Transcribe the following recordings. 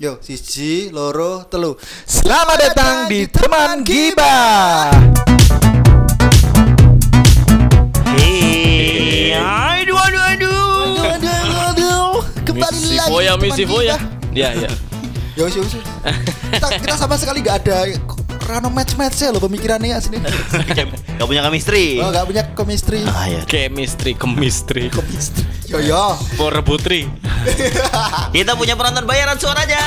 Yo, siji, loro, telu. Selamat datang di teman gibah. Hei, aduh aduh aduh. Aduh, aduh, aduh. Kembali Misi lagi. Foya, misi Foya. Ya, ya. Ya wis, ya wis. Kita, kita sama sekali gak ada Rano match-matchnya loh pemikirannya sini. Gak punya chemistry. Oh, gak punya chemistry. Ah ya. Chemistry, chemistry. Chemistry. Yo yo. For putri. Kita punya penonton bayaran suaranya.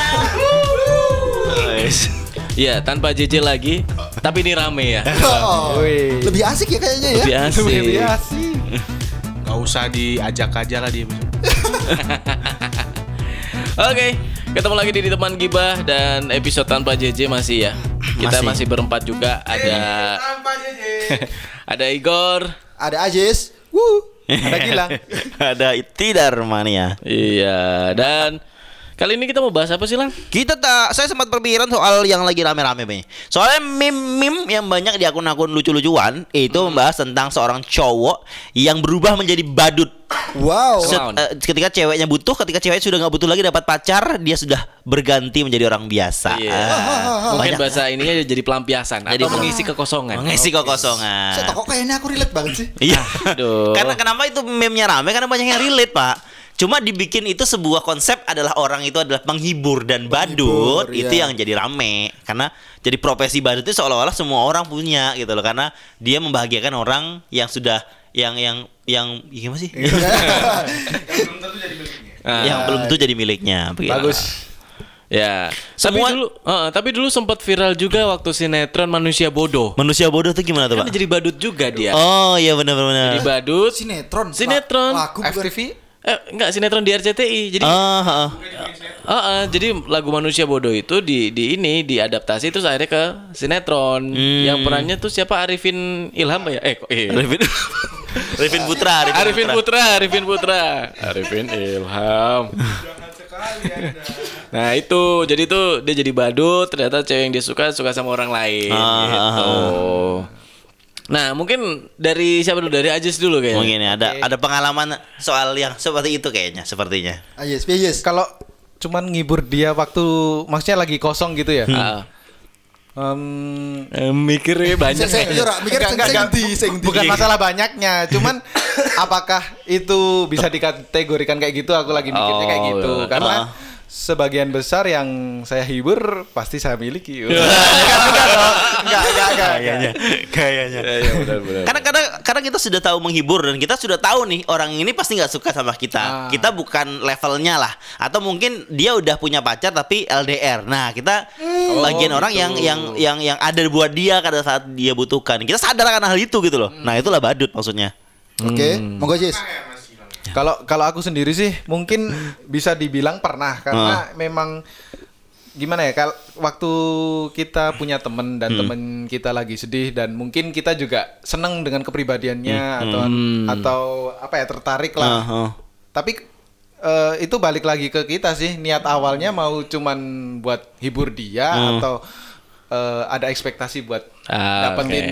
Guys. Iya, tanpa JJ lagi, tapi ini rame ya. Oh, Wih. lebih asik ya kayaknya ya. Lebih asik. Lebih asik. Gak usah diajak aja lah dia. Oke, ketemu lagi di teman gibah dan episode tanpa JJ masih ya. Kita Masih. masih, berempat juga. Ada ada Igor. Ada Ajis. Woo. Ada Gilang. Ada Tidar Mania. Iya, dan kali ini kita mau bahas apa sih, Lang? Kita tak, saya sempat berpikiran soal yang lagi rame-rame nih. Soalnya meme-meme yang banyak di akun-akun lucu-lucuan itu membahas tentang seorang cowok yang berubah menjadi badut. Wow. Set- eh, ketika ceweknya butuh, ketika cewek sudah nggak butuh lagi dapat pacar, dia sudah berganti menjadi orang biasa. Iya. Ah, Mungkin banyak bahasa ininya jadi pelampiasan Jadi atau mengisi kekosongan. mengisi kekosongan. Saya kok kayaknya aku relate banget sih. Iya. Aduh. Karena kenapa itu meme-nya rame? Karena banyak yang relate, Pak. Cuma dibikin itu sebuah konsep adalah orang itu adalah penghibur dan badut Penghibur, itu iya. yang jadi rame karena jadi profesi badut itu seolah-olah semua orang punya gitu loh karena dia membahagiakan orang yang sudah yang yang yang gimana sih? Nah, yang belum tentu jadi miliknya. begitu. Bagus. Ya, Semua- tapi dulu, eh, tapi dulu sempat viral juga waktu sinetron manusia bodoh. Manusia bodoh tuh gimana tuh, Kan Pak? jadi badut juga dia. Oh, iya benar benar. Jadi badut. Sinetron. Sinetron. La- Lagu bukan. FTV Eh, enggak sinetron di RCTI. Jadi, Ah, ah. eh, eh, jadi lagu manusia bodoh itu di di ini diadaptasi terus akhirnya ke sinetron. Hmm. Yang perannya tuh siapa Arifin Ilham ya? Eh, kok eh. Arifin Arifin Putra, Arifin Putra, Arifin Putra, Arifin Ilham. Nah itu jadi tuh dia jadi badut ternyata cewek yang dia suka suka sama orang lain Ah, gitu. Nah mungkin dari siapa dulu dari Ajis dulu kayaknya. Mungkin ya ada ada pengalaman soal yang seperti itu kayaknya, sepertinya. Ajis, Ajis. kalau cuman ngibur dia waktu maksudnya lagi kosong gitu ya. Ah. Em, Eh, mikirnya banyak. Saya mikir Enggak, sing bukan masalah banyaknya, cuman apakah itu bisa dikategorikan kayak gitu? Aku lagi mikirnya kayak Oh, gitu iya. karena Ah. Sebagian besar yang saya hibur pasti saya miliki. Enggak, enggak. Enggak, enggak, enggak. Kayaknya, kayaknya. Iya benar-benar. Karena kadang kadang kita sudah tahu menghibur dan kita sudah tahu nih orang ini pasti nggak suka sama kita. Ah. Kita bukan levelnya lah. Atau mungkin dia udah punya pacar tapi LDR. Nah kita bagian Oh, orang gitu. yang yang yang yang ada buat dia pada saat dia butuhkan. Kita sadar akan hal itu gitu loh. Nah itulah badut maksudnya. Oke, monggo Ajis. Kalau kalau aku sendiri sih mungkin bisa dibilang pernah karena Ah. memang gimana ya kalau waktu kita punya temen Hmm. dan temen kita lagi sedih dan mungkin kita juga seneng dengan kepribadiannya atau atau apa ya tertarik lah. Ah, ah. Tapi eh, itu balik lagi ke kita sih niat awalnya mau cuman buat hibur dia Hmm. atau eh, ada ekspektasi buat Ah, dapetin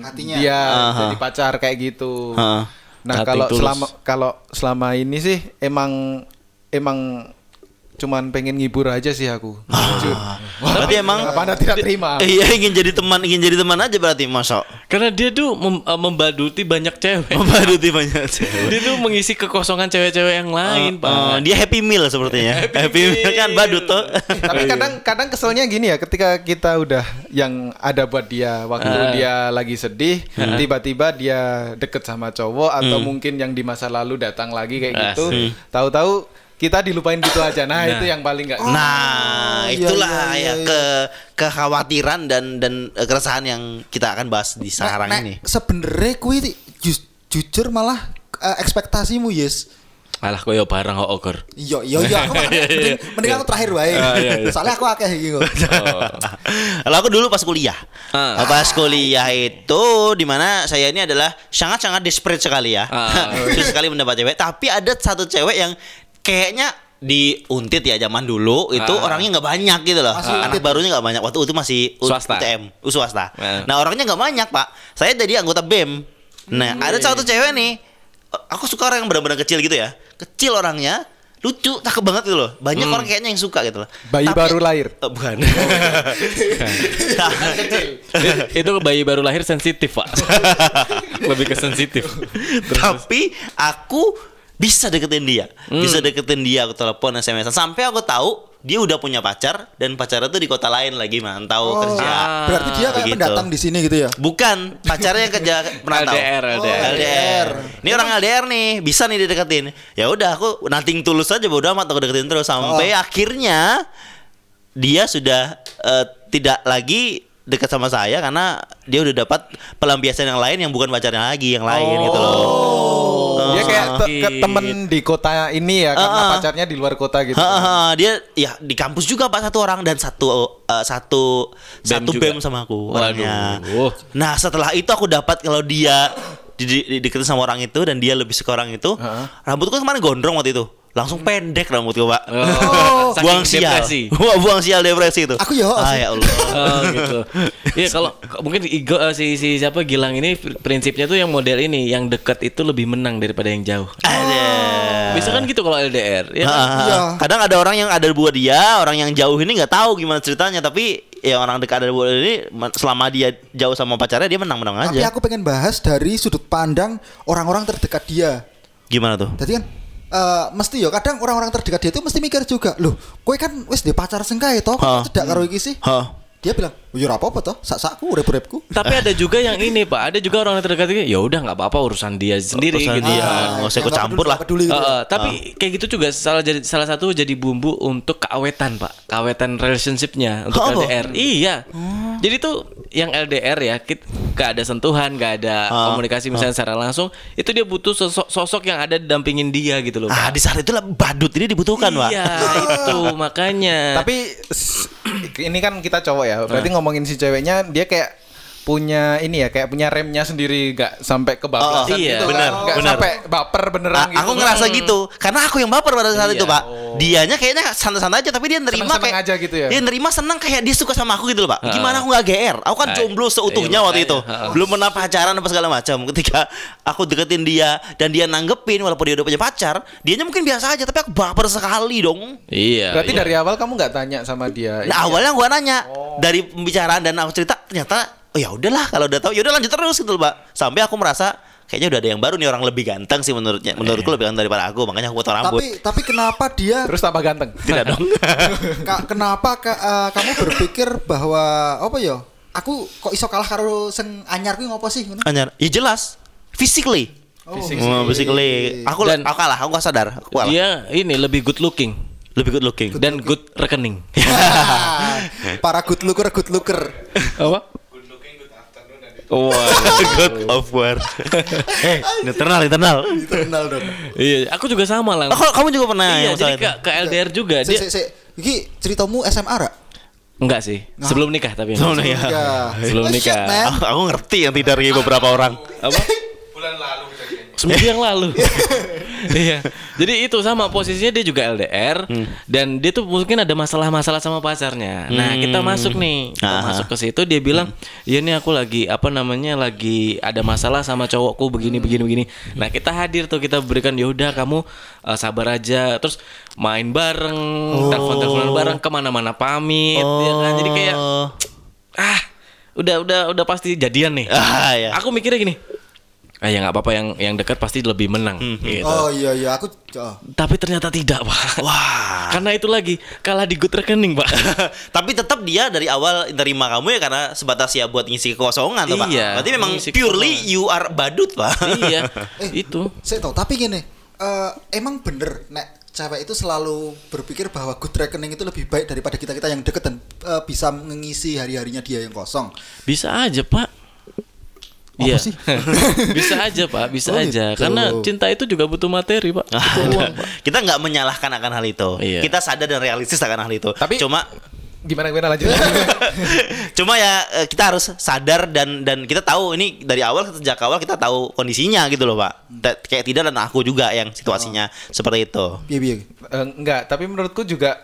Hatinya. dia Aha. jadi pacar kayak gitu. Ah. Nah kalau tulus. selama kalau selama ini sih emang emang cuman pengen ngibur aja sih aku. Jujur. Berarti emang Apa anda tidak terima? Iya ingin jadi teman, ingin jadi teman aja berarti masuk. Karena dia tuh mem- eh, membaduti banyak cewek. Membaduti banyak cewek. dia tuh mengisi kekosongan cewek-cewek yang lain, Pak. Oh, dia happy meal sepertinya. happy, meal kan badut tuh. Tapi kadang kadang keselnya gini ya ketika kita udah yang ada buat dia waktu Ah. dia lagi sedih tiba-tiba dia deket sama cowok atau mungkin yang di masa lalu datang lagi kayak gitu Asik. tahu-tahu kita dilupain gitu aja nah, itu yang paling nggak Nah, iya, itulah iya, iya, ya iya. ke kekhawatiran dan dan keresahan yang kita akan bahas di sekarang Nek, ini. Sebenarnya kuwi ju- jujur malah eh, ekspektasimu yes. Alah koyo barang kok ogor. Iya, iya, iya. Aku makanya mending, mending aku terakhir wae. Ah, iya, iya. Soalnya aku akeh iki kok. Kalau aku dulu pas kuliah, Ah. pas kuliah itu di mana saya ini adalah sangat-sangat desperate sekali ya, susah sekali mendapat cewek. Tapi ada satu cewek yang kayaknya di untit ya zaman dulu itu Ah. orangnya nggak banyak gitu loh Masih anak Untit. barunya nggak banyak waktu itu masih Swasta. UTM U swasta Ah. nah orangnya nggak banyak pak saya jadi anggota bem nah ada satu cewek nih aku suka orang yang benar-benar kecil gitu ya kecil orangnya lucu, cakep banget gitu loh. Banyak orang kayaknya yang suka gitu loh. Bayi Tapi- baru lahir. Eh, bukan. itu bayi baru lahir sensitif pak lebih ke sensitif Tapi aku bisa deketin dia, Hmm. bisa deketin dia, aku telepon SMS sampai aku tahu dia udah punya pacar dan pacarnya tuh di kota lain lagi mantau kerja. Ah, Berarti dia kayak begitu. pendatang di sini gitu ya. Bukan, pacarnya yang kerja merantau. LDR, Oh, LDR. LDR. Ini orang LDR nih, bisa nih dideketin. Ya udah aku nating tulus aja bodo amat aku deketin terus sampai Oh. akhirnya dia sudah eh, tidak lagi dekat sama saya karena dia udah dapat pelampiasan yang lain yang bukan pacarnya lagi, yang lain gitu loh. Kayak te- ke Sakit. temen di kota ini ya karena Ah, ah. pacarnya di luar kota gitu. Ha, ha, dia ya di kampus juga pak satu orang dan satu eh, satu BEM satu juga? bem sama aku orangnya. Waduh. Nah setelah itu aku dapat kalau dia di, di, di- deketin sama orang itu dan dia lebih suka orang itu, Heeh. rambutku kemarin gondrong waktu itu, langsung pendek rambutku pak. Oh, buang sial, depresi. Buang sial depresi itu. Aku ya, Ah ya Allah. Oh gitu. Iya kalau mungkin Igo eh, si si siapa Gilang ini pr- prinsipnya tuh yang model ini, yang dekat itu lebih menang daripada yang jauh. Ada. Bisa kan gitu kalau LDR, ya kan? Iya. Kadang ada orang yang ada buat dia, orang yang jauh ini nggak tahu gimana ceritanya, tapi yang orang dekat ada buat ini selama dia jauh sama pacarnya dia menang-menang Tapi aja. aku pengen bahas dari sudut pandang orang-orang terdekat dia. Gimana tuh? Jadi kan eh, mesti ya kadang orang-orang terdekat dia itu mesti mikir juga, loh, kowe kan wis di pacar sengkai toh, cedak karo iki sih? Dia bilang, "Oh, ya apa-apa toh, sak-sakku urip-uripku." Tapi ada juga yang ini Pak, ada juga orang yang terdekat ini, ya udah nggak apa-apa urusan dia sendiri Urusan gitu. dia. Ah. nggak usah ikut campur lah. peduli gitu. Uh, ya. uh, tapi kayak gitu juga salah jadi salah satu jadi bumbu untuk keawetan pak keawetan relationshipnya untuk Apa? LDR iya jadi tuh yang LDR ya kit gak ada sentuhan gak ada Ah, komunikasi misalnya secara langsung itu dia butuh sosok sosok yang ada dampingin dia gitu loh Ah, Pak. di saat itulah badut ini dibutuhkan, Pak. iya itu makanya Tapi ini kan kita cowok ya. Berarti ngomongin si ceweknya dia kayak punya ini ya kayak punya remnya sendiri nggak sampai kebablasan Oh, iya, gitu benar, kan. Nggak benar. sampai baper beneran Ah, gitu aku ngerasa gitu karena aku yang baper pada saat Iya. itu pak dianya kayaknya santai-santai aja tapi dia nerima Seneng-seneng kayak aja gitu ya? dia nerima senang kayak dia suka sama aku gitu loh pak gimana aku nggak gr aku kan Ah, jomblo seutuhnya iya, waktu itu. Ah. belum pernah pacaran apa segala macam ketika aku deketin dia dan dia nanggepin walaupun dia udah punya pacar dianya mungkin biasa aja tapi aku baper sekali dong iya Berarti iya. dari awal kamu nggak tanya sama dia. nah awalnya gua nanya dari pembicaraan dan aku cerita ternyata oh ya udahlah kalau udah tahu ya udah lanjut terus gitu loh pak sampai aku merasa kayaknya udah ada yang baru nih orang lebih ganteng sih menurutnya menurutku lebih ganteng daripada aku makanya aku potong rambut Tapi tapi kenapa dia Terus tambah ganteng. tidak dong Ka- kenapa ka- eh, kamu berpikir bahwa apa ya? Aku kok iso kalah karo sing anyar kuwi ngopo sih? Anyar. Ya jelas. Physically. Oh. Oh, physically. Aku Dan- aku kalah, aku gak sadar. Aku kalah. dia ini lebih good looking Lebih good looking. dan good rekening Para good looker good looker. apa Wah, good of war. eh, internal, internal. Internal dong. iya, aku juga sama lah. Oh, kamu juga pernah iya, yang jadi ke, ke LDR juga Sik dia sik sik. Iki ceritamu SMA ra? enggak sih, sebelum nikah tapi. Sebelum nikah. Ya. Sebelum Oh, shit, nikah. Aku, aku ngerti yang tidak dari beberapa orang. Apa? Seminggu yang lalu. iya. Jadi itu sama posisinya dia juga LDR dan dia tuh mungkin ada masalah-masalah sama pacarnya. Nah, kita masuk nih. Kita Aha. masuk ke situ dia bilang, "Ya nih aku lagi apa namanya lagi ada masalah sama cowokku begini begini begini." Nah, kita hadir tuh kita berikan ya udah kamu uh, sabar aja. Terus main bareng, telepon-teleponan bareng ke mana-mana pamit ya kan. Jadi kayak Oh. ah udah udah udah pasti jadian nih. Ah, ya. Aku mikirnya gini. Ah ya nggak apa-apa yang yang dekat pasti lebih menang Hmm, gitu. Oh iya iya aku oh. Tapi ternyata tidak, Pak. Wah. Karena itu lagi kalah di good rekening, Pak. Tapi tetap dia dari awal terima kamu ya karena sebatas ya buat ngisi kekosongan tuh, Pak. Iya, Berarti memang purely kekosongan. you are badut, Pak. iya, Eh. itu. Saya tahu, tapi gini, eh, emang bener nek cewek itu selalu berpikir bahwa good reckoning itu lebih baik daripada kita kita yang deket dan eh, bisa mengisi hari harinya dia yang kosong. Bisa aja, Pak. Apa Iya. sih? bisa aja, Pak. Bisa Oh, aja. gitu. Karena cinta itu juga butuh materi, Pak. Butuh uang, Pak. kita nggak menyalahkan akan hal itu. Iya. Kita sadar dan realistis akan hal itu. Tapi- cuma Gimana gimana lanjut. cuma ya eh, kita harus sadar dan dan kita tahu ini dari awal sejak awal kita tahu kondisinya gitu loh pak Ta- kayak tidak dan aku juga yang situasinya seperti itu Piye piye. Eh, enggak, tapi menurutku juga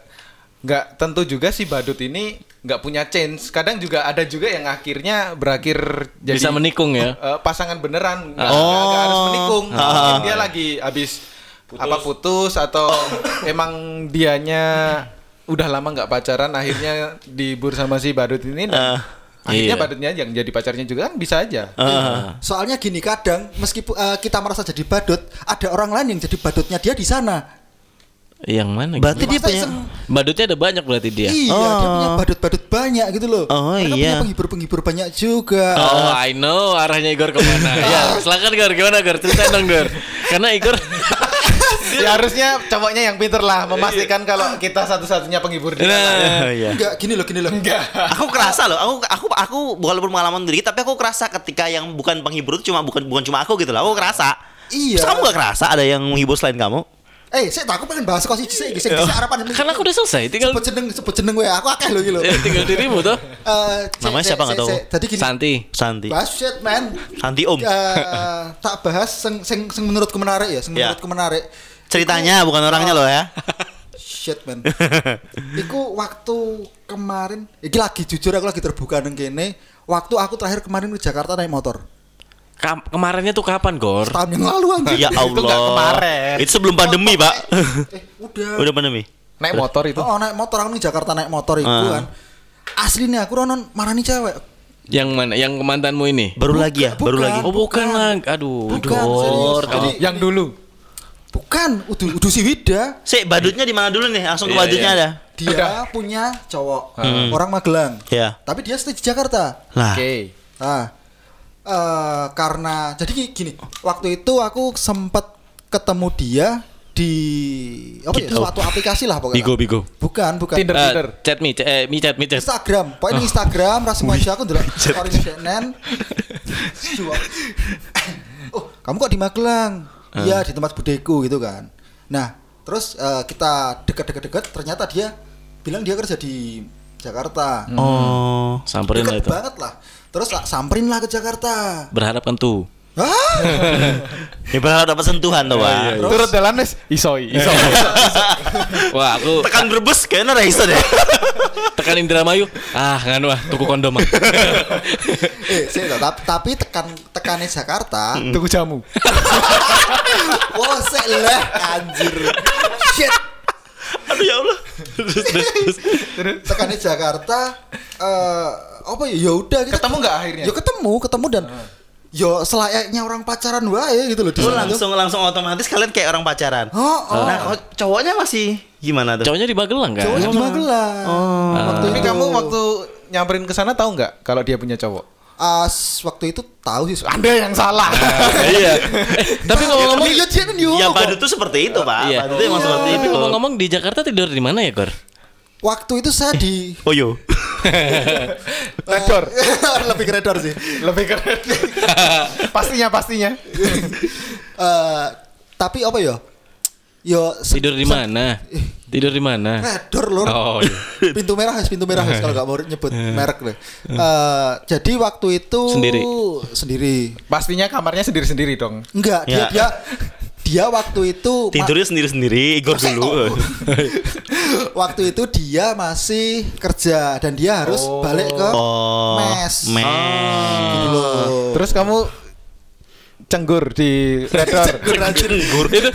enggak tentu juga si badut ini enggak punya change. Kadang juga ada juga yang akhirnya berakhir jadi Bisa menikung ya. eh, pasangan beneran. Enggak, Oh. harus menikung. Ah. Mungkin dia lagi habis apa putus atau emang dianya udah lama nggak pacaran akhirnya dibur sama si badut ini dan Ah, akhirnya iya. badutnya yang jadi pacarnya juga kan bisa aja. ah. Soalnya gini kadang meskipun eh, kita merasa jadi badut, ada orang lain yang jadi badutnya dia di sana. Yang mana? Berarti gitu? dia punya Iseng- badutnya ada banyak berarti dia. Iya, dia punya badut-badut banyak gitu loh. Oh, Mereka iya. punya penghibur-penghibur banyak juga. Oh, I know arahnya Igor ke mana. ya, silakan Igor. Gimana Igor? Ceritain dong Igor. Karena Igor ya harusnya cowoknya yang pinter lah memastikan kalau kita satu-satunya penghibur dia. nah, Iya. Enggak, gini loh, gini loh. Enggak. aku kerasa loh aku aku aku walaupun pengalaman dikit tapi aku kerasa ketika yang bukan penghibur itu cuma bukan bukan cuma aku gitu loh aku kerasa Iya. Terus kamu gak kerasa ada yang menghibur selain kamu Eh, saya tak aku pengen bahas kok sih sih sih harapan kan aku udah selesai. Tinggal sebut jeneng sebut jeneng gue aku akeh loh gitu. eh, tinggal dirimu tuh. Eh, Namanya siapa cek, nggak cek, tahu? Tadi gini. Santi. Santi Bahas shit man. Santi om Eh, tak bahas sing sing sing menurutku menarik ya, sing Ya. menurutku menarik. ceritanya bukan orangnya loh ya Shit man. Iku waktu kemarin, iki lagi jujur aku lagi terbuka neng kene. Waktu aku terakhir kemarin ke Jakarta naik motor. Kam- kemarinnya tuh kapan, Gor? Tahun yang lalu anjing. ya Itu Allah kemarin. itu sebelum pandemi pak Eh, udah. udah pandemi Naik motor itu. Oh, naik motor aku nih Jakarta naik motor itu Ah. kan. Asli nih aku ronon marani cewek. Yang mana? Yang mantanmu ini? baru lagi ya baru bukan. lagi Oh, bukan lah. Aduh, Bukan, Dor. Jadi- Yang dulu. Bukan, udah udah si Wida. Sih, badutnya di mana dulu nih? Langsung ke Iya, badutnya iya. ada. Dia punya cowok, orang Magelang. Ya. Tapi dia stay di Jakarta. Lah. Oke. Nah, eh karena jadi gi- gini, waktu itu aku sempat ketemu dia di apa ya Gitu. suatu aplikasi lah pokoknya. Bigo, Bigo. Bukan, bukan. Tinder. Eh, Twitter. chat me, chat, eh, mi chat, mi chat. Instagram, pokoknya Instagram, rasmu aja aku ndelok story CNN. oh, kamu kok di Magelang? Iya, di tempat budeku gitu kan. Nah, terus eh, kita dekat-dekat-dekat ternyata dia bilang dia kerja di Jakarta. Oh. Samperin lah Deket itu. banget lah. Terus lah, samperin lah ke Jakarta. Berharap kan tuh. Hah? Ya berharap dapat sentuhan tuh, Pak. Turut jalan wis isoi, isoi. Wah, aku Tekan berbes kayaknya ra iso deh. tekan Indramayu. Ah, nganu ah, tuku kondom ah. eh, sih, tapi, tapi tekan tekannya Jakarta. Tuku jamu. Wah, sek leh anjir. Shit. Aduh ya Allah. tekannya Jakarta eh apa ya ya udah kita Ketemu nggak akhirnya? ya ketemu ketemu dan yo selayaknya orang pacaran wae gitu loh Lu tuh. langsung langsung otomatis kalian kayak orang pacaran. Oh, oh. Nah, cowoknya masih gimana tuh? Cowoknya di Magelang kan? Cowoknya di Magelang. Waktu Tapi kamu waktu nyamperin ke sana tahu nggak kalau dia punya cowok? As waktu itu tahu sih. Anda yang salah. iya. Eh, tapi ngomong-ngomong Iya, yo. Ya badut tuh seperti itu, Pak. Iya. Badut tuh emang seperti Tapi itu. ngomong-ngomong di Jakarta tidur di mana ya, Gor? Waktu itu saya di Oh yo. Redor. lebih ke redor sih. Lebih keren. pastinya pastinya. Eh, tapi apa ya? Yo se- Tidur di mana? Tidur di mana? Redor lur. Oh, iya. pintu merah pintu merah kalau nggak mau nyebut merek deh. Eh, jadi waktu itu Sendiri? Sendiri. Pastinya kamarnya sendiri-sendiri dong. Enggak, dia Ya. dia dia waktu itu Tidurnya sendiri-sendiri, Igor dulu. waktu itu dia masih kerja dan dia harus balik ke Oh. mes. Mes. Gitu loh. Terus kamu cenggur di Redor. itu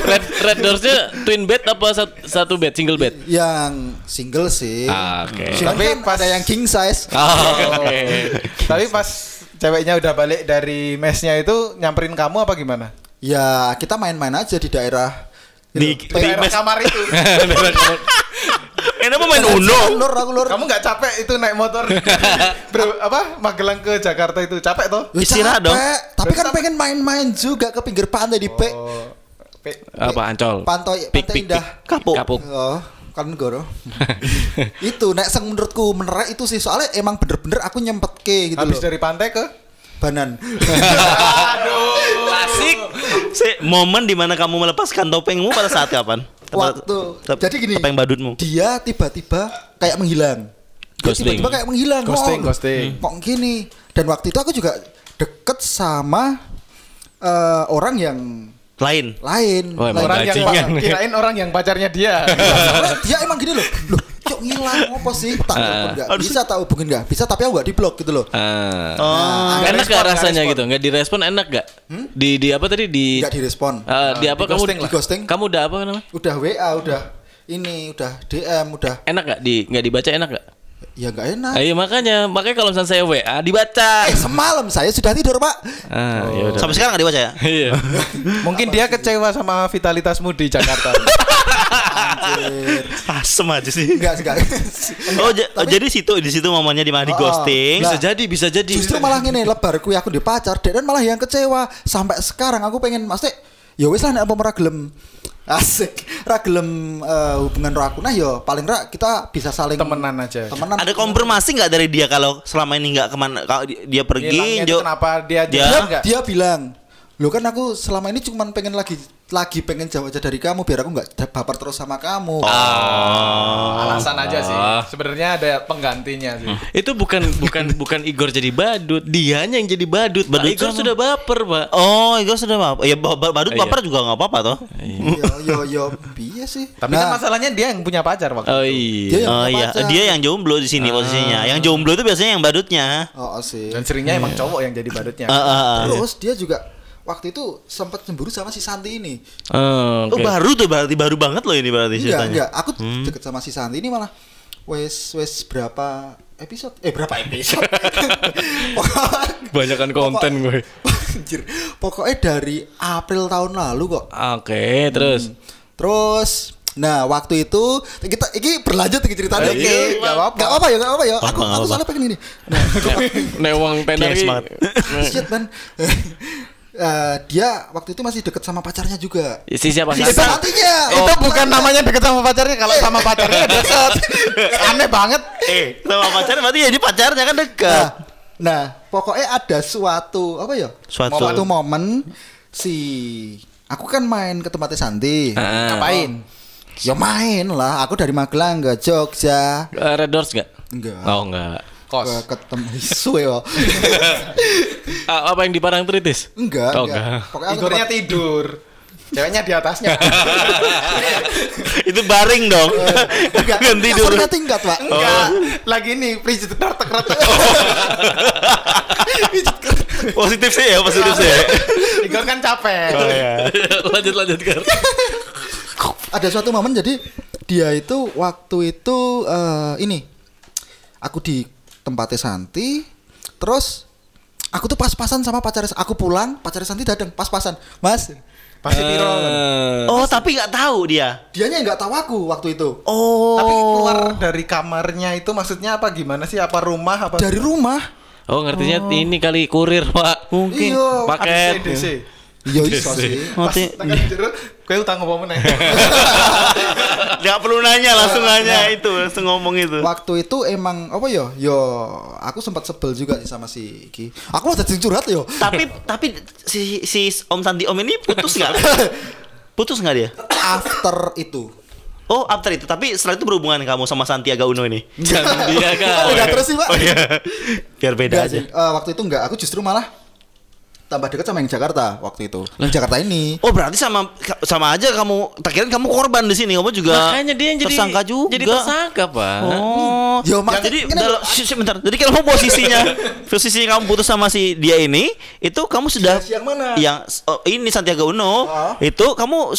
red red doorsnya twin bed apa sat- satu bed single bed yang single sih. Ah. Cuman Tapi kan pas- ada yang king size. oh, oke Tapi pas ceweknya udah balik dari mesnya itu nyamperin kamu apa gimana? Ya kita main-main aja di daerah Di- di Daerah mes. kamar itu. Kenapa main Jangan Uno? jangan, lur, aku lur. Kamu nggak capek itu naik motor Bro, apa Magelang ke Jakarta itu capek toh? Ya, Istirahat capek, dong. Tapi kan pengen main-main juga ke pinggir pantai di P. Oh, pe- apa ancol Pantai pantai pik, indah. Kapuk. kapuk Oh, kan goro. itu nek seng menurutku menerak itu sih soalnya emang bener-bener aku nyempet ke gitu habis loh. dari pantai ke Banan. Klasik Si, momen di mana kamu melepaskan topengmu pada saat kapan? Waktu- Tep- jadi gini. Topeng badutmu. Dia tiba-tiba kayak menghilang. Dia Ghosting. Tiba-tiba kayak menghilang. Ghosting, ghosting. Kok gini? Dan waktu itu aku juga deket sama eh, orang yang Lain. lain. Oh, Lain. orang yang kirain orang yang pacarnya dia Soalnya dia emang gini loh. Loh, cok ngilang apa sih tak Ah. telepon nggak bisa tak hubungin nggak bisa tapi aku nggak di blok gitu loh Ah. Oh. Nah, enak respon, gak rasanya respon. gitu? Nggak direspon enak gak? Di di apa tadi di nggak direspon Ah, di apa di kamu ghosting. Di ghosting. Kamu udah apa namanya? udah WA udah ini udah DM udah Enak gak di nggak dibaca enak gak? ya nggak enak Ayo makanya makanya kalau misalnya saya WA dibaca. eh semalam saya sudah tidur pak Ah, ya udah. Sampai sekarang nggak dibaca ya? Iya. Mungkin dia kecewa sama vitalitasmu di Jakarta. Asem aja sih. enggak enggak. Oh, ja- oh, jadi situ di situ momennya di mana di Oh, ghosting. Bisa jadi, bisa jadi. Justru malah ngene lebar kuwi aku di pacar dan malah yang kecewa. Sampai sekarang aku pengen mesti ya wis lah nek apa ora gelem. Asik. Ra gelem eh, hubungan ro aku. Nah ya paling ra kita bisa saling Temenan aja. temenan. Ada konfirmasi nggak dari dia kalau selama ini nggak ke mana kalau di- dia pergi Hilangnya Jo- kenapa dia Dia- jalan dia, dia bilang lo kan aku selama ini cuma pengen lagi lagi pengen jauh aja dari kamu biar aku nggak baper terus sama kamu Oh. Alasan aja sih. Ah. Sebenarnya ada penggantinya sih. Itu bukan bukan bukan Igor jadi badut, dianya yang jadi badut. Pak Badut Igor sama. sudah baper, Pak. Oh, itu sudah apa? Ya ba- ba- badut Iya. baper juga nggak apa-apa toh. yo yo yo piye sih Tapi kan masalahnya dia yang punya pacar waktu Oh itu. iya. Dia yang Oh iya, pacar. dia yang jomblo di sini posisinya. Yang jomblo itu biasanya yang badutnya. oh, oh, sih Dan seringnya emang cowok yang jadi badutnya. Ah, ah, ah. terus dia juga waktu itu sempat cemburu sama si Santi ini Oh, Oh, oke. baru tuh berarti baru banget loh ini berarti Enggak, ceritanya. enggak. Aku deket sama si Santi ini malah wes wes berapa episode? Eh berapa episode? Pokok- Banyakan konten gue. Anjir. Pokoknya dari April tahun lalu kok. Oke, terus Terus Nah waktu itu kita ini berlanjut iki ceritanya. Eh, iya, Oke, nggak apa-apa. Nggak apa-apa ya, nggak apa-apa ya. Apa, Aku nggak aku soalnya pengen ini. Nah, Newang tenar Yes, iki. banget. shit man. Eh, dia waktu itu masih deket sama pacarnya juga. Si siapa? Si Santi? Santinya. itu bukan namanya deket sama pacarnya kalau sama pacarnya deket. Aneh banget. Eh, sama pacarnya berarti jadi pacarnya kan dekat. Nah, nah, pokoknya ada suatu apa ya? Suatu- Suatu momen si aku kan main ke tempatnya Santi. Ah. Ngapain? Ya main lah. Aku dari Magelang ke Jogja. Eh, Red Doors enggak? Enggak. Oh, enggak. Kos. Ke ketemu suwe kok. Ah, apa yang di Parangtritis? Enggak, Oh, enggak. enggak. Pokoknya tempat- tidur. Ceweknya di atasnya. itu baring dong. enggak. Ganti dulu. Kasurnya tingkat, Pak. Enggak. Lagi nih, please tekrar tekrar. positif sih ya, positif sih. ya. Igor kan capek. Oh ya. lanjut lanjut kan. Ada suatu momen jadi dia itu waktu itu eh, ini aku di tempatnya Santi terus aku tuh pas-pasan sama pacar aku pulang pacar Santi datang pas-pasan mas Pasti piro. Eh, Oh, tapi nggak tahu dia. dianya nggak tahu aku waktu itu Oh. Tapi keluar dari kamarnya itu maksudnya apa gimana sih? Apa rumah apa? dari rumah Oh, ngertinya ini kali kurir, Pak. Mungkin. iya Paket. DC. Iya iso sih Pas Mati. kowe utang apa meneh? Nggak perlu nanya, langsung nanya itu, langsung ngomong itu. waktu itu emang apa ya yo aku sempat sebel juga sih sama si Ki aku udah curhat yo tapi tapi si si Om Santi Om ini putus nggak? putus nggak dia? after itu Oh, after itu. Tapi setelah itu berhubungan kamu sama Santiago Uno ini? Jangan dia kan. udah terus sih pak Oh iya. Biar beda Enggak aja. sih. Eh, waktu itu enggak aku justru malah tambah dekat sama yang Jakarta waktu itu yang Jakarta ini Oh berarti sama sama aja kamu tak kira kamu korban di sini kamu juga Makanya dia yang jadi tersangka juga Jadi tersangka, Pak. Oh, Yo, mak- jadi dalam, bentar. Jadi kalau posisinya posisi kamu putus sama si dia ini, itu kamu sudah yang mana? Yang oh, ini Santiago Uno. Oh. Itu kamu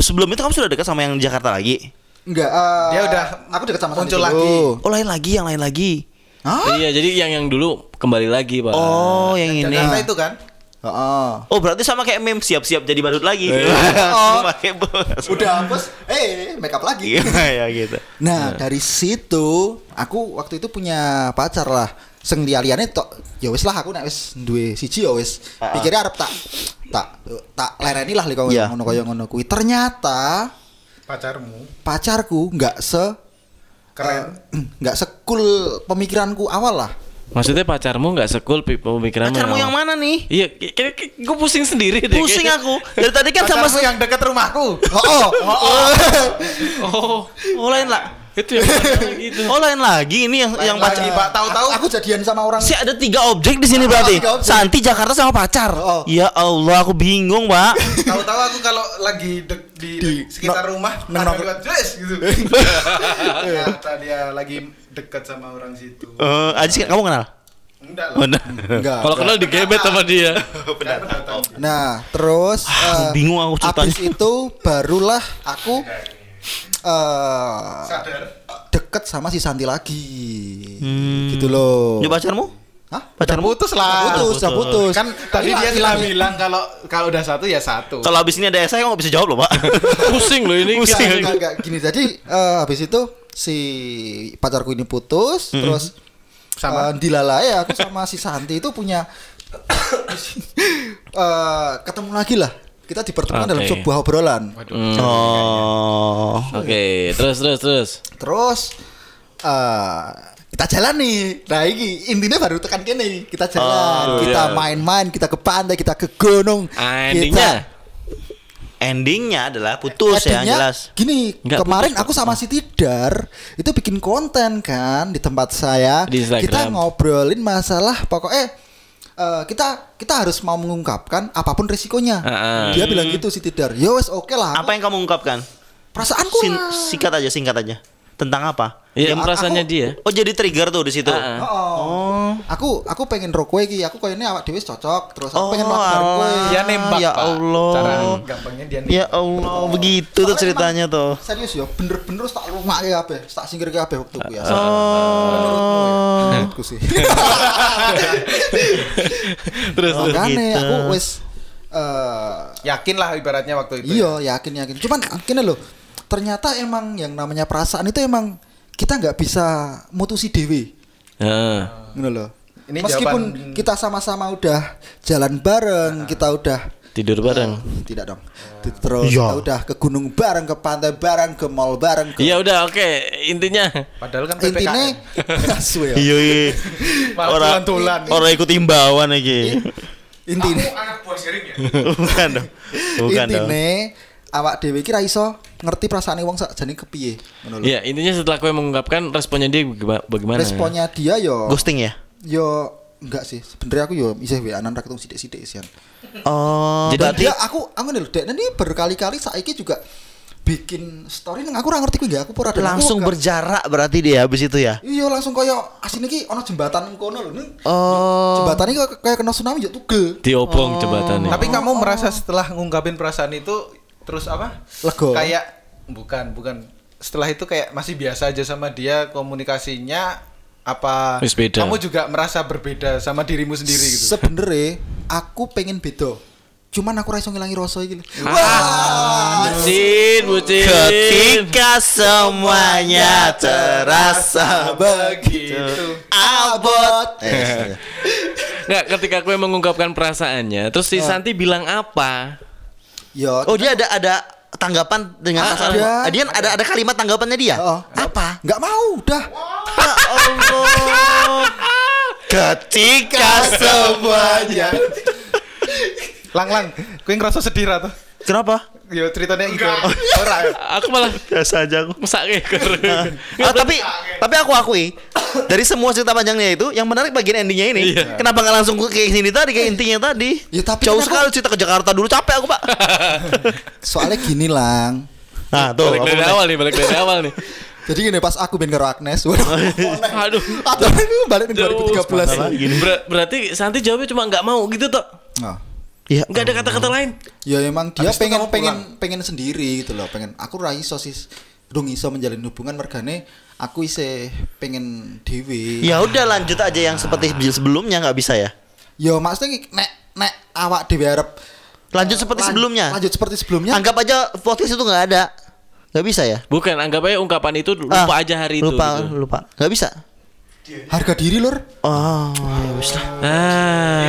sebelum itu kamu sudah dekat sama yang Jakarta lagi. enggak eh, Dia udah aku dekat sama muncul lagi. Oh lain lagi, yang lain lagi. Hah? Iya, jadi yang yang dulu kembali lagi, Pak. Oh, yang ini. Jakarta itu kan? Heeh. Oh berarti sama kayak meme siap-siap jadi badut lagi. Oh. Pakai bos. udah hapus eh make up lagi Iya ya gitu. nah dari situ aku waktu itu punya pacar lah sing liya-liyane tok ya wis lah aku nek wis duwe siji ya wis pikirnya arep tak tak tak lereni lah lek Iya. ngono kaya ngono kuwi ternyata Pacarmu pacarku nggak se keren. eh, nggak sekul pemikiranku awal lah Maksudnya pacarmu nggak sekul pemikiranmu. Pacarmu yang mana nih? Iya, gue pusing sendiri deh. Pusing kayaknya. aku. Dari tadi kan sama Pacarmu yang dekat rumahku. oh, oh. Oh, Oh lain lah. Itu yang gitu. Oh lain lagi ini yang yang pacar. lagi, Pak. Tahu-tahu aku jadian sama orang Si ada tiga objek di sini berarti. tiga objek. Santi Jakarta sama pacar. Oh. Ya Allah, aku bingung, Pak. tahu-tahu aku kalau lagi dek- di, Di- sekitar no- rumah no- no- gitu. Ternyata dia lagi dekat sama orang situ. Eh, Ajis kamu kenal? Enggak lah. Benar. enggak Kalau kenal digebet sama dia. Nah, terus Ah, eh, bingung aku ceritanya. Habis itu barulah aku eh Sadar. deket sama si Santi lagi. Hmm. Gitu loh. Dia pacarmu? Hah? Pacarmu? Putus lah. Putus, udah putus. Kan tadi Tapi dia sudah bilang kalau kalau udah satu ya satu. Kalau habis ini ada saya nggak bisa jawab loh, Pak. Pusing loh ini. Enggak, kita- enggak, enggak. Gini jadi eh, habis itu si pacarku ini putus, terus Sama? sama dilalai aku sama si Santi itu punya eh, ketemu lagi lah. Kita dipertemukan dalam Oke. sebuah obrolan. Oh. Oke, terus terus terus. Terus eh kita jalan nih. Nah, ini intinya baru tekan kene. Kita jalan, Oh, kita iya. main-main, kita ke pantai, kita ke gunung. Ah, Endingnya adalah putus ya, Endingnya, jelas. Gini, Nggak kemarin putus, aku sama si Tidar itu bikin konten kan di tempat saya. Di Instagram. Kita ngobrolin masalah pokoknya eh, kita kita harus mau mengungkapkan apa pun risikonya. Heeh. Dia bilang gitu si Tidar. Yo wes oke lah. Apa yang kamu ungkapkan? perasaanku Sin- lah. singkat aja, singkat aja. Tentang apa? Iya, aku- perasaannya dia. Oh, jadi trigger tuh di situ. Ah, ah. Oh. Aku aku pengen ro kowe iki. Aku kayaknya awak dhewe cocok. Terus aku Oh, pengen melakukan kowe. alah. Dia nembak, Ya Pak. Allah. Cara gampangnya dia nembak. Ya Allah, begitu tuh Soalnya ceritanya emang- tuh. Serius yo, bener-bener tak lumake kabeh, tak singkir kabeh waktu ku ya. Oh. Menurutku sih. Terus Oh, terus. Makanya gitu. aku wis eh Yakin lah ibaratnya waktu itu. iya yakin yakin. Cuman gini loh, ternyata emang yang namanya perasaan itu emang kita nggak bisa mutusi dewi. Heeh. Ngono loh. Ini Meskipun jawaban- kita sama-sama udah jalan bareng, kita udah Tidur bareng. Eh, tidak dong. Terus Iya. kita udah ke gunung bareng, ke pantai bareng, ke mall bareng, ke Ya udah oke, intinya Padahal kan intinya PPKM. Asu ya. Iya, iya. Orang tulan-tulan. orang ikut imbauan lagi. Intinya anak buah sharing ya? Bukan dong. Bukan dong. Awak dhewe iki ra iso ngerti perasaane wong sakjane kepiye ngono lho. ya intinya setelah kue mengungkapkan responnya dia baga- bagaimana? Responnya dia yo Ghosting ya? yo enggak sih. Sebenarnya aku yo isih WA-an ra ketemu sithik-sithik sian. Oh, Jadi- berarti dia aku aku lho, Dek, ini berkali-kali saiki juga bikin story nang aku ora ngerti kuwi aku ora langsung berjarak berarti dia habis itu ya? Iya langsung kaya asine iki ana jembatan nang kono lho. Oh. Jembatan iki kayak kena tsunami yo tugel. Diopong jembatannya. Tapi kamu merasa setelah ngungkapin perasaan itu terus apa? Lego. Kayak bukan, bukan. Setelah itu kayak masih biasa aja sama dia komunikasinya apa Wis beda. kamu juga merasa berbeda sama dirimu sendiri gitu. Sebenarnya aku pengen beda. Cuman aku ra iso ngilangi rasa iki lho. bucin, bucin. Ketika semuanya terasa begitu abot. Eh, Nggak, ketika kue mengungkapkan perasaannya, terus si Santi bilang apa? Yo. Oh dia ada ada tanggapan dengan Ah, pasangan. ada. Ah, Dia ada ada kalimat tanggapannya dia. Oh. Apa? Enggak mau, udah. Ya Allah. Ketika semuanya. Lang lang, kue ngerasa sedih tuh? Kenapa? Yo ceritanya Igor. Ora. ya? Aku malah Biasa aja aku. masak keker. Ah, tapi tapi aku akui dari semua cerita panjangnya itu yang menarik bagian endingnya ini. Iya. Kenapa nggak langsung ke kayak sini tadi kayak intinya tadi? Ya, tapi jauh kan aku- sekali cerita ke Jakarta dulu capek aku pak. Soalnya gini lang. nah tuh. balik dari awal nih, balik dari awal nih. Jadi gini pas aku ben karo Agnes. Waduh. Aduh. Atau ini balik nih 2013. Ber- berarti Santi jawabnya cuma nggak mau gitu toh. Nah, Iya. Nggak ada kata-kata lain. ya emang dia Habis pengen pengen pulang? pengen sendiri gitu loh, pengen aku ra iso sih dong iso menjalin hubungan mergane aku ise pengen dewe. Ya udah lanjut aja yang seperti sebelumnya nggak bisa ya? Yo maksudnya nek nek awak dhewe arep Lanjut seperti lan- sebelumnya. Lanjut seperti sebelumnya. Anggap aja podcast itu nggak ada. Nggak bisa ya? Bukan, anggap aja ungkapan itu lupa Ah, aja hari itu. Lupa, gitu. lupa. Nggak bisa. Harga diri lur. Oh, ya wis lah. Ah.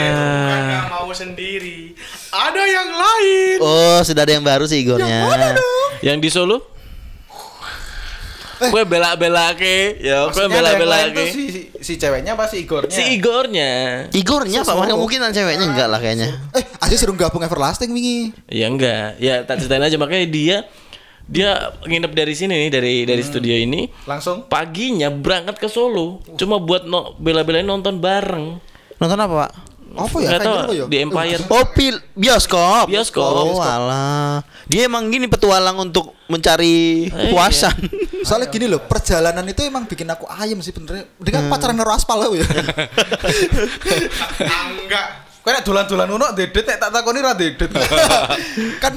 Nggak mau sendiri. Ada yang lain. Oh, sudah ada yang baru sih Igornya. Yang di Solo? Gue bela-bela ke, ya gue yang bela-bela ke. si, si, si ceweknya apa si Igornya? Si Igornya. Igornya Pak, mana mungkin ceweknya enggak lah kayaknya. Eh, aja suruh gabung Everlasting wingi. Ya enggak, ya tak ceritain aja makanya dia Dia nginep dari sini nih dari dari studio ini. Langsung Paginya berangkat ke Solo, cuma buat no, bela-belain nonton bareng. Nonton apa, Pak? Apa ya? Tahu gitu ya? di Empire. Oh, pil bioskop. Bioskop. Oh, alah. Dia emang gini petualang untuk mencari Eh, puasan. Soalnya gini loh, perjalanan itu emang bikin aku ayam sih benernya. Dia kan pacaran karo aspal ya. Enggak. Kowe nek dolan-dolan ngono dedet nek tak takoni ra dedet. kan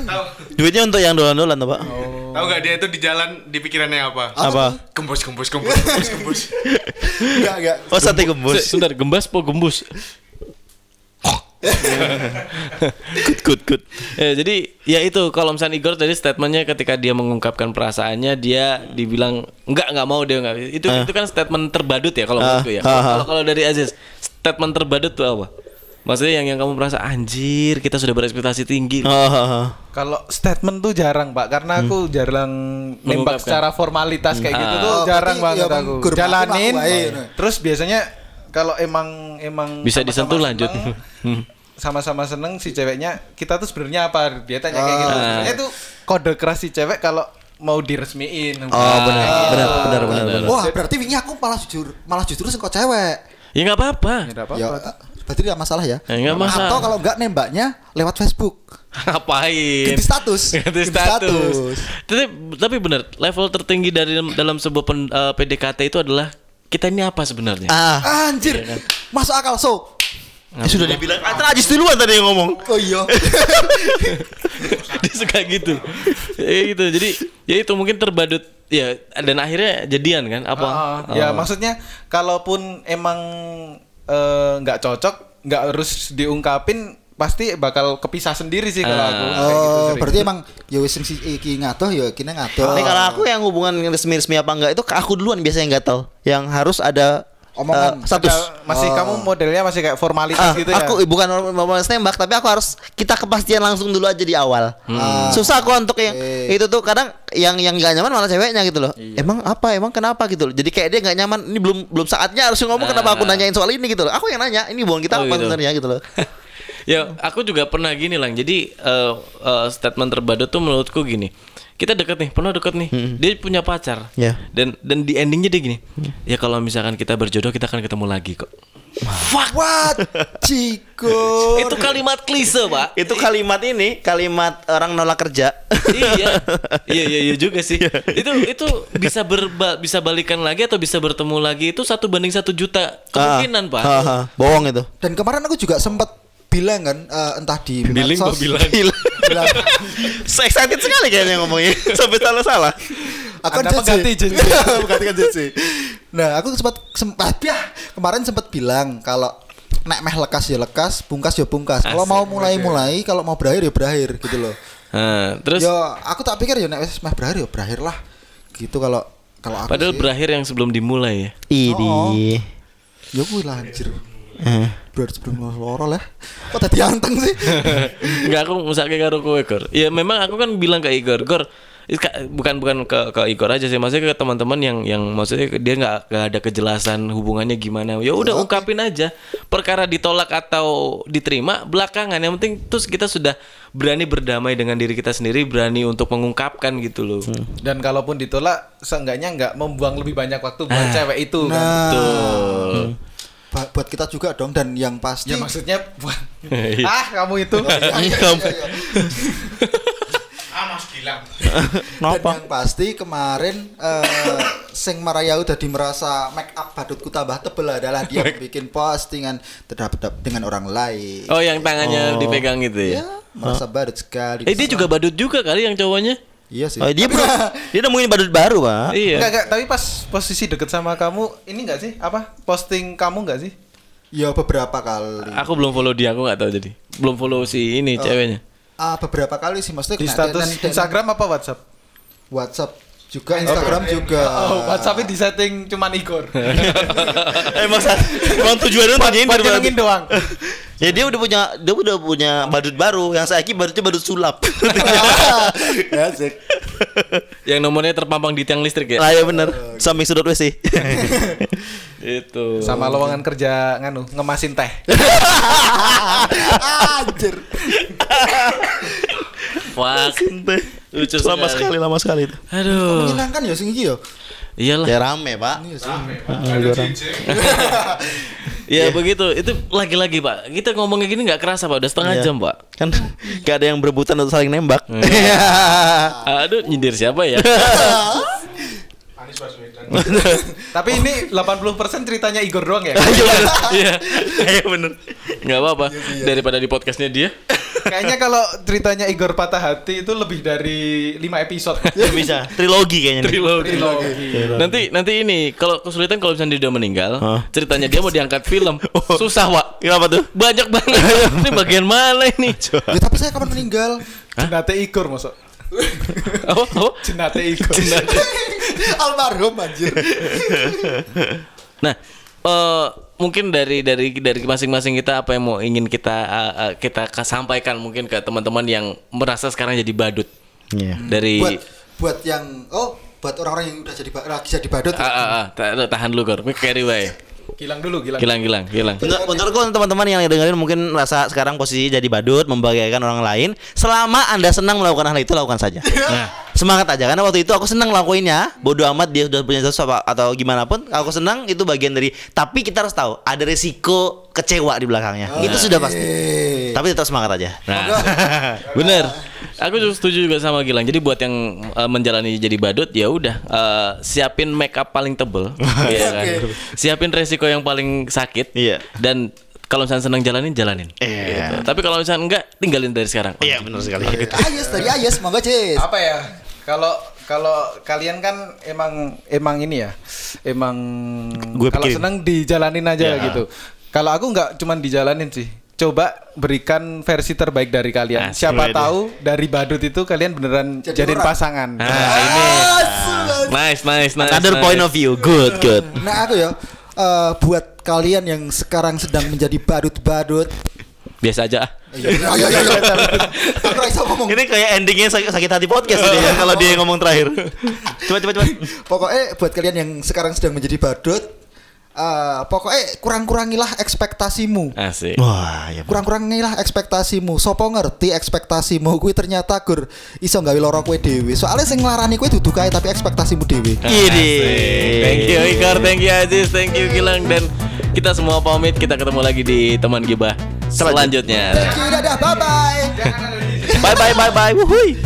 Duitnya untuk yang dolan-dolan, tuh, Pak. Tahu nggak dia itu di jalan di pikirannya apa? Apa? Gembus, gembus, gembus, gembus, gembus. enggak enggak. Oh, sate gembus. Se- Sebentar, gembas po gembus. good, good, good. Eh, jadi ya itu kalau misalnya Igor tadi statementnya ketika dia mengungkapkan perasaannya dia dibilang enggak nggak mau dia enggak itu itu kan statement terbadut ya kalau Ah, menurutku ya. ah, ah. Kalau kalau dari Aziz statement terbadut tuh apa? Maksudnya yang yang kamu merasa anjir kita sudah berekspektasi tinggi. Oh, oh, oh. Kalau statement tuh jarang, Pak, karena aku jarang nembak secara formalitas kayak gitu tuh Oh, jarang berarti banget ya aku. mati Jalanin. nah. Terus biasanya kalau emang emang Bisa sama-sama disentuh lanjut. seneng, Hmm. sama-sama seneng si ceweknya, kita tuh sebenarnya apa? Dia tanya kayak gitu. Ah. Sebenarnya itu kode keras si cewek kalau mau diresmiin. Oh, benar, Ah. benar, benar, benar, benar. Wah, berarti wingi aku malah jujur, malah justru kok cewek. Ya nggak apa-apa. Ya, nggak Ya, apa-apa. Berarti tidak masalah ya. Ya, nggak masalah. Atau kalau enggak nembaknya lewat Facebook. Ngapain? Ganti status. Ganti Ganti status. status. Tapi tapi benar, level tertinggi dari dalam, sebuah pen- eh, PDKT itu adalah kita ini apa sebenarnya? Ah, Anjir. Iya kan? Masuk akal so. ya sudah dibilang. Antara Ajis duluan tadi yang ngomong. Oh iya. dia suka gitu ya gitu jadi ya itu mungkin terbadut ya dan akhirnya jadian kan apa Ah, ya Oh. maksudnya kalaupun emang eh, nggak cocok nggak harus diungkapin pasti bakal kepisah sendiri sih kalau aku kayak gitu Oh, sering. berarti emang ya wis sing si iki ngadoh ya kene ngadoh. Ini kalau aku yang hubungan resmi-resmi apa enggak itu ke aku duluan biasanya nggak tahu. Yang harus ada Omongan. eh, status. Ada- masih Oh. kamu modelnya masih kayak formalitas Ah, gitu ya aku bukan mau nembak tapi aku harus kita kepastian langsung dulu aja di awal. Ah. Susah aku untuk yang Oke. itu tuh kadang yang yang nggak nyaman malah ceweknya gitu loh. Emang apa? Emang kenapa gitu loh. Jadi kayak dia nggak nyaman. Ini belum belum saatnya harus ngomong kenapa aku Ah. nanyain soal ini gitu loh. Aku yang nanya. Ini hubungan kita Oh, apa gitu. sebenarnya gitu loh. ya aku juga pernah gini lang jadi eh, eh, statement terbadut tuh menurutku gini kita deket nih pernah deket nih. Dia punya pacar. Ya. dan dan di endingnya dia gini ya kalau misalkan kita berjodoh kita akan ketemu lagi kok. Fuck. What? Ciko. itu kalimat klise pak. Itu kalimat ini kalimat orang nolak kerja. iya. Iya iya iya juga sih. Itu itu bisa berba bisa balikan lagi atau bisa bertemu lagi itu satu banding satu juta kemungkinan pak. Ah, ah, bohong itu. Dan kemarin aku juga sempat bilang kan eh, entah di Billing medsos. bilang. bilang So excited sekali kayaknya ngomongnya sampai salah-salah. aku Anda kan JJ. JJ. Menggantikan JJ. Nah, aku sempat sempat ya kemarin sempat bilang kalau nek meh lekas ya lekas, bungkas ya bungkas. Kalau mau mulai-mulai, kalau mau berakhir ya berakhir gitu loh. Nah, terus ya aku tak pikir ya nek wis meh berakhir ya berakhir lah. Gitu kalau kalau aku padahal sih. berakhir yang sebelum dimulai ya Ini. Ya kuwi lah anjir. Eh. Berakhir sebelum loro lah. Kok tadi anteng sih? Enggak aku musake karo kowe Gor. Ya memang aku kan bilang ke Igor, Gor i- ka- bukan bukan ke ke Igor aja sih, maksudnya ke teman-teman yang yang maksudnya dia nggak nggak ada kejelasan hubungannya gimana. Ya udah ungkapin aja. Perkara ditolak atau diterima belakangan. Yang penting terus kita sudah berani berdamai dengan diri kita sendiri, berani untuk mengungkapkan gitu loh. dan kalaupun ditolak seenggaknya nggak membuang lebih banyak waktu buat Ah. cewek itu kan Nah, Betul. ba- buat kita juga dong dan yang pasti ya maksudnya buat Iya. ah kamu itu Ah, Mas Gilang. Dan yang pasti kemarin eh sing Maraya udah merasa make up badutku tambah tebel adalah dia bikin postingan terhadap dengan orang lain. Oh, yang tangannya dipegang gitu Ya, ya. merasa badut sekali. Eh dia juga badut juga kali yang cowoknya. Iya sih. Oh, dia bro, dia nemuin badut baru, Pak. Iya. Enggak, enggak, tapi pas posisi deket sama kamu ini enggak sih apa posting kamu enggak sih Ya beberapa kali. Aku belum follow dia, aku nggak tahu jadi. Belum follow si ini ceweknya. Ah, beberapa kali sih maksudnya di status dan- dan- Instagram apa WhatsApp WhatsApp juga Instagram juga. oh WhatsAppnya di setting cuman Igor emang emang tujuannya buat tanyain nyenengin doang Ya dia udah punya dia udah punya badut baru yang saya badutnya badut sulap. ya sih. Yang nomornya terpampang di tiang listrik ya. Lah ya bener. Samping sudut WC. Itu. sama lowongan kerja nganu ngemasin teh Anjir. Fuck. Lucu lama sekali, lama sekali itu. Aduh. Menyenangkan ya sing iki ya. Iyalah. Ya rame, Pak. Iya sih. Ya begitu. Itu lagi-lagi Pak. Kita ngomongnya gini nggak kerasa Pak. Udah setengah Iya. jam Pak. Kan gak ada yang berebutan untuk saling nembak. Aduh nyindir siapa ya? Tapi ini 80% ceritanya Igor doang ya. Iya. Iya bener. Nggak apa-apa. Daripada di podcastnya dia. Kayaknya kalau ceritanya Igor patah hati itu lebih dari 5 episode. Ya bisa. Trilogi kayaknya. nih. Trilogi. Trilogi. Nanti nanti ini kalau kesulitan kalau misalnya dia udah meninggal, Hah? ceritanya dia mau diangkat film. Susah, Pak. Kenapa tuh? Banyak banget. ini bagian mana ini? Ya tapi saya kapan meninggal? Jenate Igor masuk. Apa? Apa? Jenate Igor. Almarhum anjir. Nah, eh mungkin dari dari dari masing-masing kita apa yang mau ingin kita eh, eh, kita ka- sampaikan mungkin ke teman-teman yang merasa sekarang jadi badut. Iya. Dari buat buat yang oh buat orang-orang yang udah jadi lagi jadi badut. ah, ah, ah, ta- tahan dulu Gor. Carry way. Gilang dulu, Gilang. Gilang gilang gilang. Menur menurutku teman-teman yang dengerin mungkin rasa sekarang posisi jadi badut membahagiakan orang lain. Selama anda senang melakukan hal itu lakukan saja. Semangat aja karena waktu itu aku senang ngelakuinnya. Bodoh amat dia sudah punya sesuatu apa- atau gimana pun. Aku senang itu bagian dari. Tapi kita harus tahu ada resiko kecewa di belakangnya. Itu sudah pasti. Eh. Tapi tetap semangat aja. Nah, bener. Aku juga setuju juga sama Gilang. Jadi buat yang uh, menjalani jadi badut, ya udah uh, siapin make up paling tebel, iya kan? Siapin resiko yang paling sakit. Iya. Dan kalau misalnya senang jalanin, jalanin. Iya. Gitu. Tapi kalau misalnya enggak, tinggalin dari sekarang. Iya benar sekali. Ayes dari Ayes, monggo Cis. Apa ya? Kalau kalau kalian kan emang emang ini ya. Emang Gue kalau pikirin. seneng dijalanin aja Ya. gitu. Kalau aku nggak cuman dijalanin sih. Coba berikan versi terbaik dari kalian. Asik. Siapa Wede. tahu dari badut itu kalian beneran Jadi jadiin orang. pasangan. Nah, ini nice, nice, nice. Another nice. point of view. Good, good. Nah aku ya eh, buat kalian yang sekarang sedang menjadi badut-badut. Biasa aja. ah. Ayo ayo ayo. Aku nggak bisa ngomong. Ini kayak endingnya sakit, sakit hati podcast ini ya kalau dia yang ngomong terakhir. Coba coba coba. Pokoknya buat kalian yang sekarang sedang menjadi badut, eh, pokoknya kurang-kurangilah ekspektasimu. Asik. Wah, ya. kurang-kurangilah ekspektasimu. Sopo ngerti ekspektasimu kuwi ternyata gur iso gawe lara kowe dhewe. Soalnya sing nglarani kowe dudu kae tapi ekspektasimu dhewe. Ini. Thank you Ikar, thank you Aziz, thank you Gilang dan kita semua pamit. Kita ketemu lagi di teman gibah selanjutnya. Thank you, dadah, bye bye. Bye bye bye bye. Wuhui.